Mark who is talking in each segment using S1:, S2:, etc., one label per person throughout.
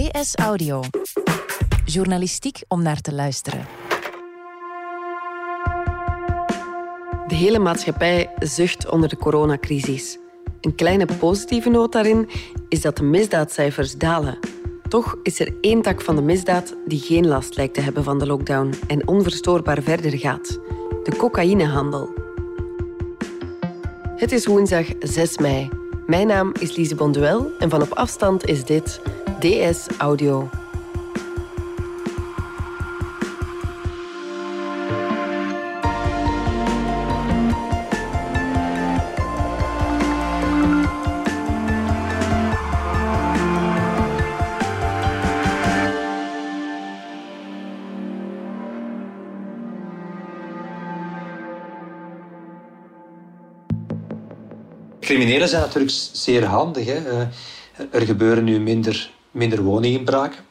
S1: DS Audio. Journalistiek om naar te luisteren.
S2: De hele maatschappij zucht onder de coronacrisis. Een kleine positieve noot daarin is dat de misdaadcijfers dalen. Toch is er één tak van de misdaad die geen last lijkt te hebben van de lockdown en onverstoorbaar verder gaat: de cocaïnehandel. Het is woensdag 6 mei. Mijn naam is Lise Bonduel en van op afstand is dit DS Audio.
S3: Criminelen zijn natuurlijk zeer handig. Hè. Eh, er gebeuren nu minder, minder woninginbraken,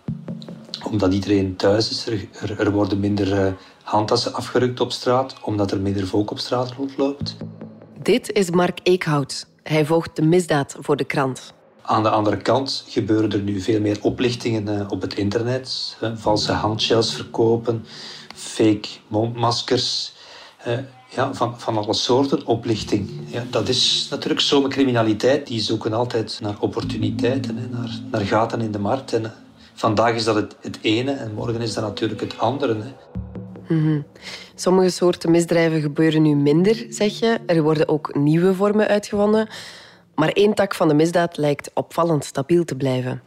S3: omdat iedereen thuis is. Er, er, worden minder uh, handtassen afgerukt op straat, omdat er minder volk op straat rondloopt.
S2: Dit is Mark Eekhout. Hij volgt de misdaad voor de krant.
S3: Aan de andere kant gebeuren er nu veel meer oplichtingen uh, op het internet. valse handshells verkopen, fake mondmaskers ja, van, van alle soorten oplichting. Ja, dat is natuurlijk zomercriminaliteit. Die zoeken altijd naar opportuniteiten, hè, naar, naar gaten in de markt. En eh, vandaag is dat het, het ene en morgen is dat natuurlijk het andere. Hè.
S2: Mhm. Sommige soorten misdrijven gebeuren nu minder, zeg je. Er worden ook nieuwe vormen uitgevonden. Maar één tak van de misdaad lijkt opvallend stabiel te blijven.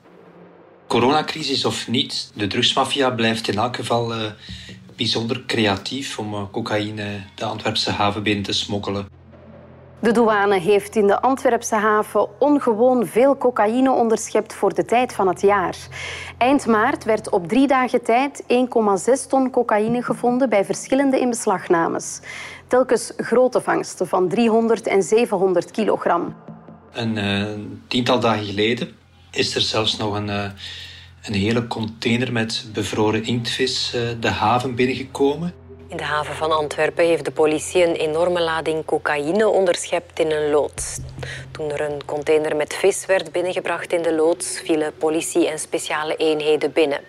S3: Coronacrisis of niet, de drugsmafia blijft in elk geval uh, bijzonder creatief om eh, cocaïne de Antwerpse haven binnen te smokkelen.
S4: De douane heeft in de Antwerpse haven ongewoon veel cocaïne onderschept voor de tijd van het jaar. Eind maart werd op drie dagen tijd 1,6 ton cocaïne gevonden bij verschillende inbeslagnames. Telkens grote vangsten van 300 en 700 kilogram.
S3: Een uh, tiental dagen geleden is er zelfs nog een... Uh, een hele container met bevroren inktvis eh, de haven binnengekomen.
S4: In de haven van Antwerpen heeft de politie een enorme lading cocaïne onderschept in een loods. Toen er een container met vis werd binnengebracht in de loods, vielen politie en speciale eenheden binnen.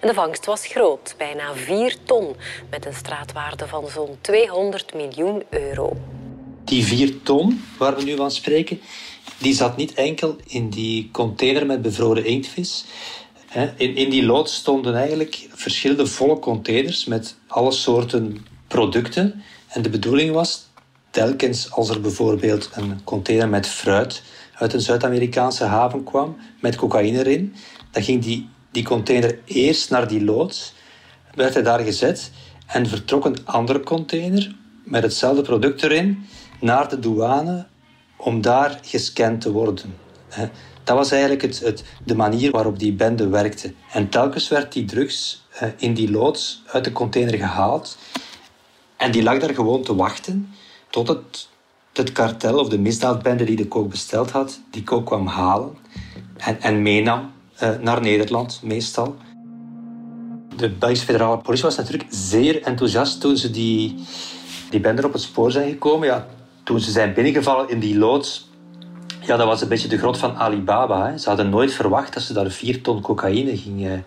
S4: En de vangst was groot, bijna 4 ton, met een straatwaarde van zo'n 200 miljoen euro.
S3: Die 4 ton waar we nu van spreken, die zat niet enkel in die container met bevroren inktvis. In, in die loods stonden eigenlijk verschillende volle containers met alle soorten producten. En de bedoeling was, telkens als er bijvoorbeeld een container met fruit uit een Zuid-Amerikaanse haven kwam, met cocaïne erin, dan ging die, die container eerst naar die loods, werd hij daar gezet en vertrok een andere container met hetzelfde product erin naar de douane om daar gescand te worden. Dat was eigenlijk het, het, de manier waarop die bende werkte. En telkens werd die drugs in die loods uit de container gehaald. En die lag daar gewoon te wachten tot het, het kartel of de misdaadbende die de kook besteld had, die kook kwam halen en, en meenam naar Nederland, meestal. De Belgische federale politie was natuurlijk zeer enthousiast toen ze die, die bende op het spoor zijn gekomen. Ja, toen ze zijn binnengevallen in die loods ja, dat was een beetje de grot van Alibaba. Hè. Ze hadden nooit verwacht dat ze daar vier ton cocaïne gingen,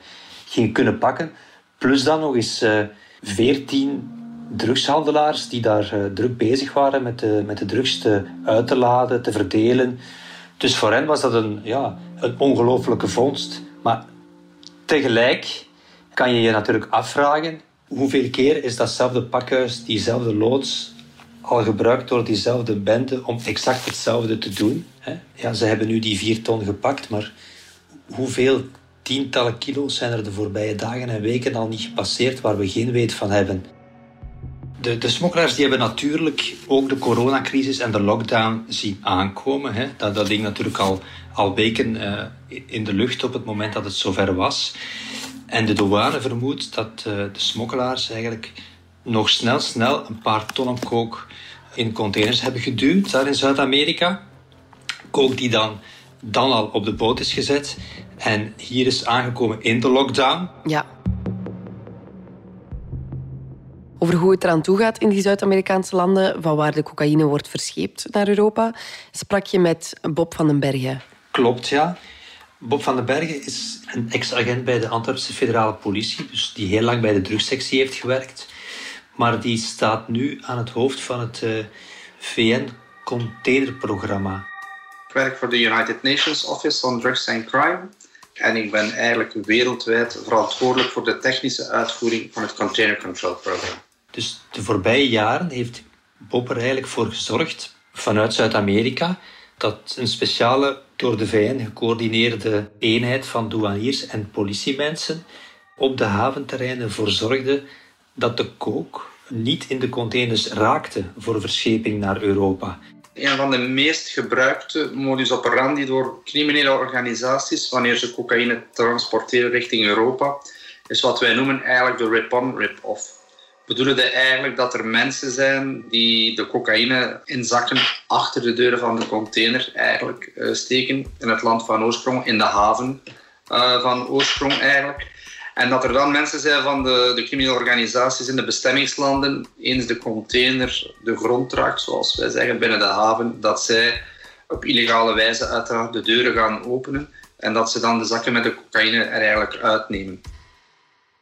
S3: kunnen pakken. Plus dan nog eens uh, veertien drugshandelaars die daar uh, druk bezig waren met de, met de drugs te uit te laden, te verdelen. Dus voor hen was dat een, ja, een ongelofelijke vondst. Maar tegelijk kan je je natuurlijk afvragen hoeveel keer is datzelfde pakhuis, diezelfde loods, al gebruikt door diezelfde bende om exact hetzelfde te doen. Ja, ze hebben nu die vier ton gepakt, maar hoeveel tientallen kilo's zijn er de voorbije dagen en weken al niet gepasseerd waar we geen weet van hebben? De, de smokkelaars die hebben natuurlijk ook de coronacrisis en de lockdown zien aankomen. Hè. Dat, dat ding natuurlijk al, al weken uh, in de lucht op het moment dat het zover was. En de douane vermoedt dat uh, de smokkelaars eigenlijk nog snel, snel een paar tonnen kook in containers hebben geduwd daar in Zuid-Amerika. Kook die dan, dan al op de boot is gezet en hier is aangekomen in de lockdown.
S2: Ja. Over hoe het eraan toe gaat in die Zuid-Amerikaanse landen, van waar de cocaïne wordt verscheept naar Europa, sprak je met Bob van den Bergen.
S3: Klopt, ja. Bob van den Bergen is een ex-agent bij de Antwerpse federale politie, dus die heel lang bij de drugssectie heeft gewerkt. Maar die staat nu aan het hoofd van het uh, eh, VN-containerprogramma.
S5: Ik werk voor de United Nations Office on Drugs and Crime. En ik ben eigenlijk wereldwijd verantwoordelijk voor de technische uitvoering van het Container Control Program.
S3: Dus de voorbije jaren heeft Bob er eigenlijk voor gezorgd, vanuit Zuid-Amerika, dat een speciale door de VN gecoördineerde eenheid van douaniers en politiemensen op de haventerreinen ervoor zorgde dat de kook niet in de containers raakte voor verscheping naar Europa.
S5: Een van de meest gebruikte modus operandi door criminele organisaties wanneer ze cocaïne transporteren richting Europa, is wat wij noemen eigenlijk de rip-on, rip-off. We bedoelen eigenlijk dat er mensen zijn die de cocaïne in zakken achter de deuren van de container eigenlijk uh, steken in het land van oorsprong, in de haven uh, van oorsprong eigenlijk. En dat er dan mensen zijn van de, de criminele organisaties in de bestemmingslanden, eens de container de grond raakt, zoals wij zeggen, binnen de haven, dat zij op illegale wijze uiteraard de deuren gaan openen en dat ze dan de zakken met de cocaïne er eigenlijk uitnemen.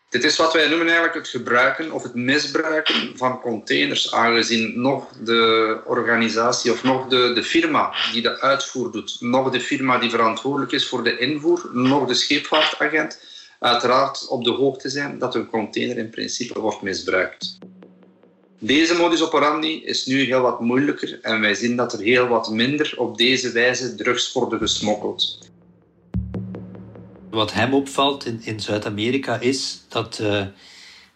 S5: Dit is wat wij noemen eigenlijk het gebruiken of het misbruiken van containers, aangezien nog de organisatie of nog de, de firma die de uitvoer doet, nog de firma die verantwoordelijk is voor de invoer, nog de scheepvaartagent, uiteraard op de hoogte zijn dat een container in principe wordt misbruikt. Deze modus operandi is nu heel wat moeilijker en wij zien dat er heel wat minder op deze wijze drugs worden gesmokkeld.
S3: Wat hem opvalt in, in Zuid-Amerika is dat uh,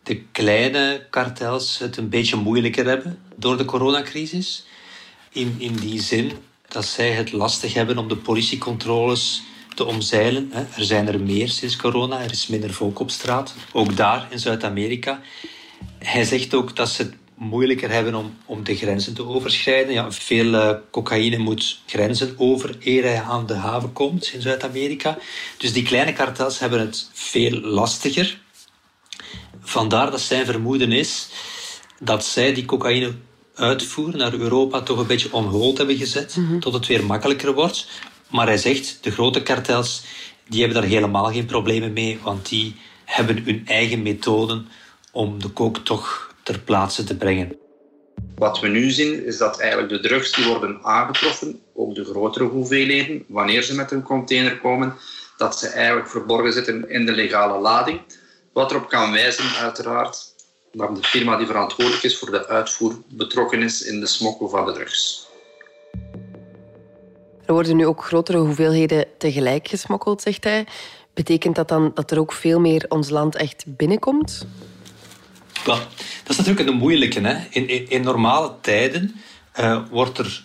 S3: de kleine kartels het een beetje moeilijker hebben door de coronacrisis. In, in die zin dat zij het lastig hebben om de politiecontroles te omzeilen. Er zijn er meer sinds corona, er is minder volk op straat, ook daar in Zuid-Amerika. Hij zegt ook dat ze het moeilijker hebben om, om de grenzen te overschrijden. Ja, veel uh, cocaïne moet grenzen over eer hij aan de haven komt in Zuid-Amerika. Dus die kleine kartels hebben het veel lastiger. Vandaar dat zijn vermoeden is dat zij die cocaïne uitvoer naar Europa toch een beetje on hold hebben gezet, mhm. tot het weer makkelijker wordt. Maar hij zegt, de grote kartels, die hebben daar helemaal geen problemen mee, want die hebben hun eigen methoden om de kook toch ter plaatse te brengen.
S5: Wat we nu zien is dat eigenlijk de drugs die worden aangetroffen, ook de grotere hoeveelheden, wanneer ze met een container komen, dat ze eigenlijk verborgen zitten in de legale lading. Wat erop kan wijzen, uiteraard, dat de firma die verantwoordelijk is voor de uitvoer betrokken is in de smokkel van de drugs.
S2: Er worden nu ook grotere hoeveelheden tegelijk gesmokkeld, zegt hij. Betekent dat dan dat er ook veel meer ons land echt binnenkomt?
S3: Dat is natuurlijk een moeilijke. Hè. In, in, normale tijden uh, wordt er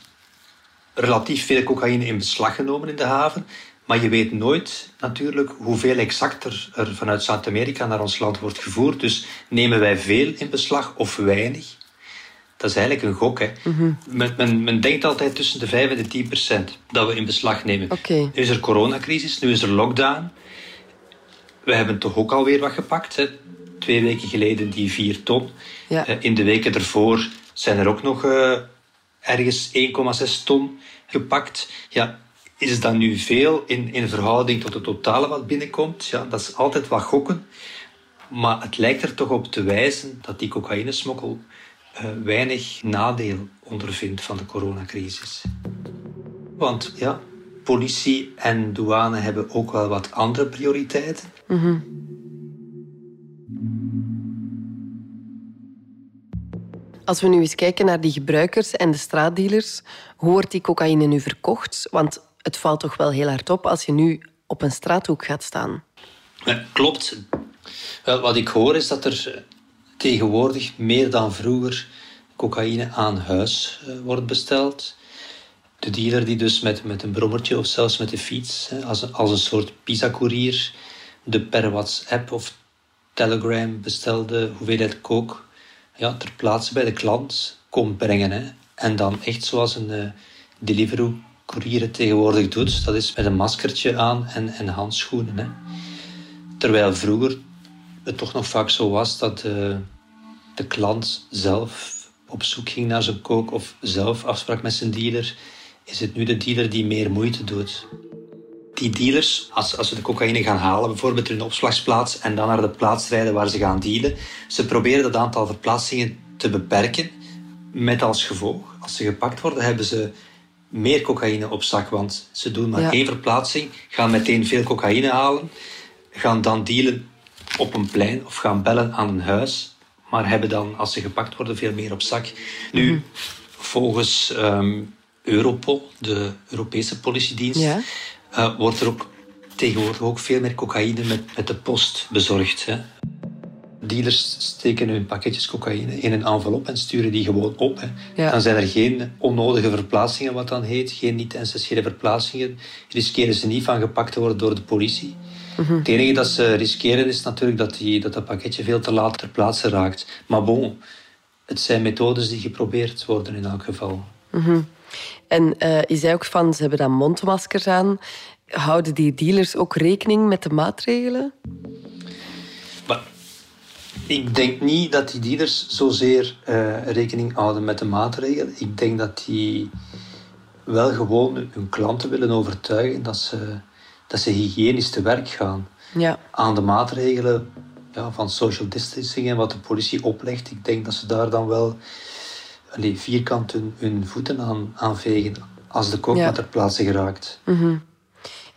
S3: relatief veel cocaïne in beslag genomen in de haven. Maar je weet nooit natuurlijk hoeveel exact er, er vanuit Zuid-Amerika naar ons land wordt gevoerd. Dus nemen wij veel in beslag of weinig? Dat is eigenlijk een gok. Hè. Mm men, men, men, denkt altijd tussen de 5 en de 10 procent dat we in beslag nemen.
S2: Okay. Nu
S3: is er coronacrisis, nu is er lockdown. We hebben toch ook alweer wat gepakt. Hè. Twee weken geleden die 4 ton. Ja. Uh, in de weken ervoor zijn er ook nog uh, ergens 1,6 ton gepakt. Ja, is dat nu veel in, in verhouding tot het totale wat binnenkomt? Ja, dat is altijd wat gokken. Maar het lijkt er toch op te wijzen dat die cocaïnesmokkel weinig nadeel ondervindt van de coronacrisis. Want ja, politie en douane hebben ook wel wat andere prioriteiten. Mhm.
S2: Als we nu eens kijken naar die gebruikers en de straatdealers, hoe wordt die cocaïne nu verkocht? Want het valt toch wel heel hard op als je nu op een straathoek gaat staan.
S3: Ja, klopt. Wel, wat ik hoor is dat er tegenwoordig meer dan vroeger cocaïne aan huis uh, wordt besteld. De dealer die dus met, met een brommertje of zelfs met de fiets, hè, als, een, als een soort pizza-courier, de per WhatsApp of Telegram bestelde hoeveelheid kook ja, ter plaatse bij de klant komt brengen. Hè. En dan echt zoals een uh, Deliveroo-courier het tegenwoordig doet. Dat is met een maskertje aan en, en handschoenen. Hè. Terwijl vroeger het toch nog vaak zo was dat uh, de klant zelf op zoek ging naar zijn kook of zelf afsprak met zijn dealer, is het nu de dealer die meer moeite doet. die dealers, als, als ze de cocaïne gaan halen, bijvoorbeeld in een opslagsplaats, en dan naar de plaats rijden waar ze gaan dealen, ze proberen dat aantal verplaatsingen te beperken. Met als gevolg, als ze gepakt worden, hebben ze meer cocaïne op zak. Want ze doen maar één verplaatsing, gaan meteen veel cocaïne halen, gaan dan dealen op een plein of gaan bellen aan een huis, maar hebben dan, als ze gepakt worden, veel meer op zak. Nu, mhm. volgens ehm, Europol, de Europese politiedienst, ja. uh, wordt er ook tegenwoordig ook veel meer cocaïne met, met de post bezorgd. Hè. Dealers steken hun pakketjes cocaïne in een envelop en sturen die gewoon op. Hè. Dan zijn er geen onnodige verplaatsingen, wat dan heet. Geen niet-essentiële verplaatsingen. Riskeren ze niet van gepakt te worden door de politie. Mhm. Het enige dat ze riskeren is natuurlijk dat, die, dat dat pakketje veel te laat ter plaatse raakt. Maar bon, het zijn methodes die geprobeerd worden in elk geval.
S2: Mhm. En uh, je zei ook van, ze hebben dan mondmaskers aan. Houden die dealers ook rekening met de maatregelen?
S3: Maar, ik denk niet dat die dealers zozeer uh, rekening houden met de maatregelen. Ik denk dat die wel gewoon hun klanten willen overtuigen dat ze, dat ze hygiënisch te werk gaan. Ja. Aan de maatregelen ja, van social distancing en wat de politie oplegt. Ik denk dat ze daar dan wel allee, vierkant hun, hun voeten aan, aanvegen als de kook ja. ter plaatse geraakt.
S2: Mhm.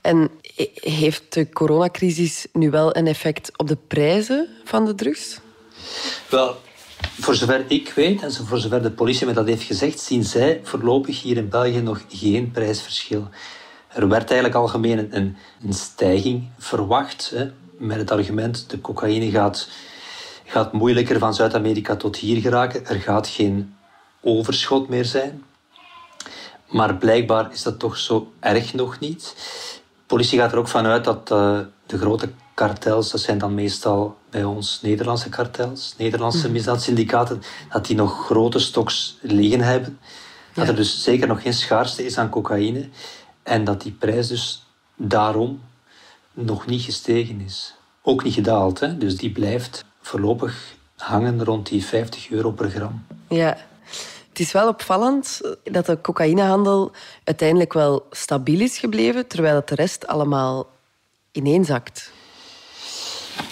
S2: En heeft de coronacrisis nu wel een effect op de prijzen van de drugs?
S3: Wel, voor zover ik weet en voor zover de politie me dat heeft gezegd, zien zij voorlopig hier in België nog geen prijsverschil. Er werd eigenlijk algemeen een, een stijging verwacht, hè, met het argument de cocaïne gaat, gaat moeilijker van Zuid-Amerika tot hier geraken. Er gaat geen overschot meer zijn. Maar blijkbaar is dat toch zo erg nog niet. De politie gaat er ook vanuit dat uh, de grote kartels, dat zijn dan meestal bij ons Nederlandse kartels, Nederlandse mm. misdaadsyndicaten, dat die nog grote stoks liggen hebben. Dat er dus zeker nog geen schaarste is aan cocaïne. En dat die prijs dus daarom nog niet gestegen is. Ook niet gedaald, hè? dus die blijft voorlopig hangen rond die 50 euro per gram.
S2: Ja, het is wel opvallend dat de cocaïnehandel uiteindelijk wel stabiel is gebleven, terwijl het de rest allemaal ineenzakt.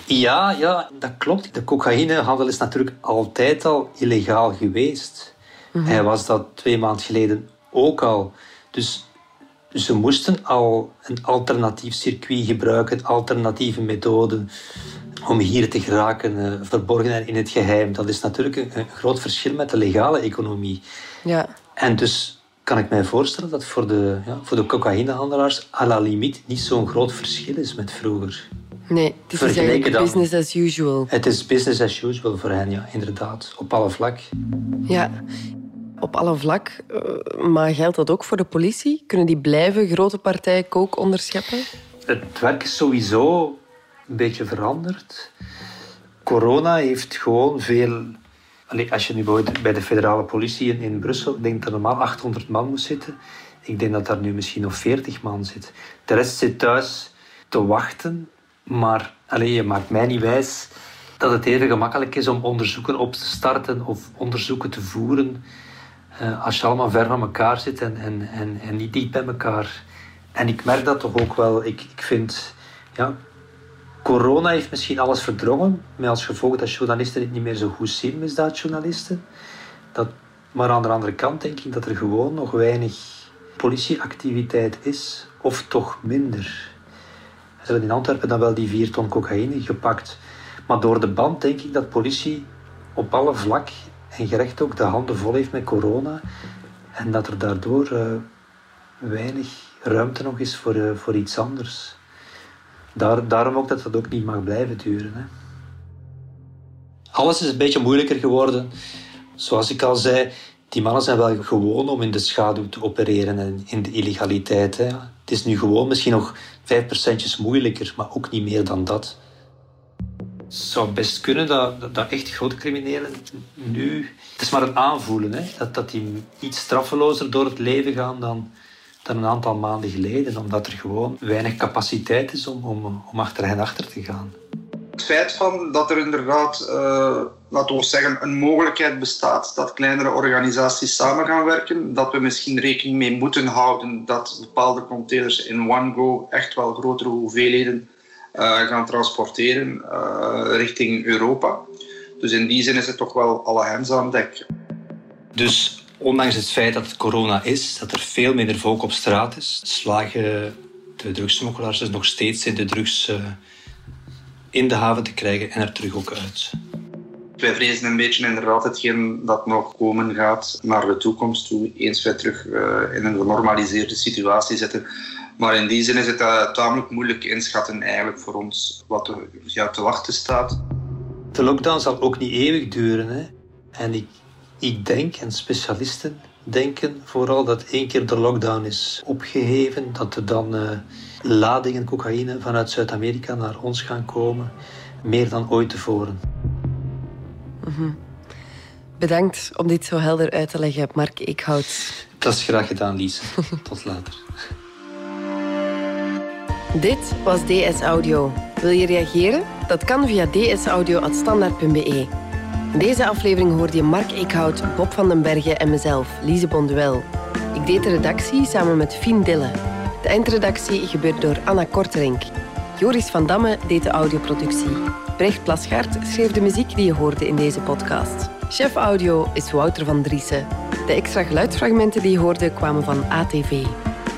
S3: Ja, ja, dat klopt. De cocaïnehandel is natuurlijk altijd al illegaal geweest. Mhm. Hij was dat twee maanden geleden ook al. Dus ze moesten al een alternatief circuit gebruiken, alternatieve methoden om hier te geraken, uh, verborgen en in het geheim. Dat is natuurlijk een, groot verschil met de legale economie. Ja. En dus kan ik mij voorstellen dat voor de, ja, voor de cocaïnehandelaars à la limiet niet zo'n groot verschil is met vroeger.
S2: Nee, het is eigenlijk business as usual.
S3: Het is business as usual voor hen, ja, inderdaad. Op alle vlak.
S2: Ja, op alle vlak. Eh, maar geldt dat ook voor de politie? Kunnen die blijven grote partijen kook onderscheppen?
S3: Het werk is sowieso een beetje veranderd. Corona heeft gewoon veel. Als je nu bij de federale politie in Brussel denkt dat er normaal 800 man moet zitten, ik denk dat daar nu misschien nog 40 man zit. De rest zit thuis te wachten, maar allez, je maakt mij niet wijs dat het even gemakkelijk is om onderzoeken op te starten of onderzoeken te voeren uh, als je allemaal ver van elkaar zit en, en, en, en niet dicht bij elkaar. En ik merk dat toch ook wel. Ik, ik vind, ja, corona heeft misschien alles verdrongen, met als gevolg dat journalisten het niet meer zo goed zien, misdaadjournalisten. Dat, maar aan de andere kant denk ik dat er gewoon nog weinig politieactiviteit is, of toch minder. Ze hebben in Antwerpen dan wel die vier ton cocaïne gepakt. Maar door de band denk ik dat politie op alle vlak en gerecht ook de handen vol heeft met corona. En dat er daardoor uh, weinig ruimte nog is voor, uh, voor iets anders. Daar, daarom ook dat dat ook niet mag blijven duren. Hè. Alles is een beetje moeilijker geworden. Zoals ik al zei, die mannen zijn wel gewoon om in de schaduw te opereren en in de illegaliteit. Het is nu gewoon misschien nog vijf procentjes moeilijker, maar ook niet meer dan dat. Het zou best kunnen dat, dat echt grote criminelen nu... Het is maar een aanvoelen, hè, dat, dat die iets straffelozer door het leven gaan dan, dan een aantal maanden geleden, omdat er gewoon weinig capaciteit is om, om, om achter hen achter te gaan.
S5: Het feit van dat er inderdaad, uh, laten we zeggen, een mogelijkheid bestaat dat kleinere organisaties samen gaan werken, dat we misschien rekening mee moeten houden dat bepaalde containers in one go echt wel grotere hoeveelheden gaan transporteren uh, richting Europa. Dus in die zin is het toch wel alle hens aan dek.
S3: Dus ondanks het feit dat het corona is, dat er veel minder volk op straat is, slagen de drugssmokkelaars dus nog steeds in de drugs uh, in de haven te krijgen en er terug ook uit.
S5: Wij vrezen een beetje inderdaad hetgeen dat nog komen gaat naar de toekomst toe, eens wij terug in een genormaliseerde situatie zitten. Maar in die zin is het uh, tamelijk moeilijk inschatten eigenlijk voor ons wat er ja, te wachten staat.
S3: De lockdown zal ook niet eeuwig duren. Hè? En ik, ik denk, en specialisten denken vooral dat één keer de lockdown is opgeheven, dat er dan uh, ladingen cocaïne vanuit Zuid-Amerika naar ons gaan komen, meer dan ooit tevoren.
S2: Mm -hmm. Bedankt om dit zo helder uit te leggen, Mark Eekhout.
S3: Dat is graag gedaan, Lies. Tot later.
S2: Dit was DS Audio. Wil je reageren? Dat kan via dsaudio.standaard.be. In deze aflevering hoorde je Mark Eekhout, Bob van den Bergen en mezelf, Lise Bonduel. Ik deed de redactie samen met Fien Dille. De eindredactie gebeurde door Anna Korterink. Joris van Damme deed de audioproductie. Brecht Plasgaard schreef de muziek die je hoorde in deze podcast. Chef audio is Wouter van Driessen. De extra geluidsfragmenten die je hoorde kwamen van ATV.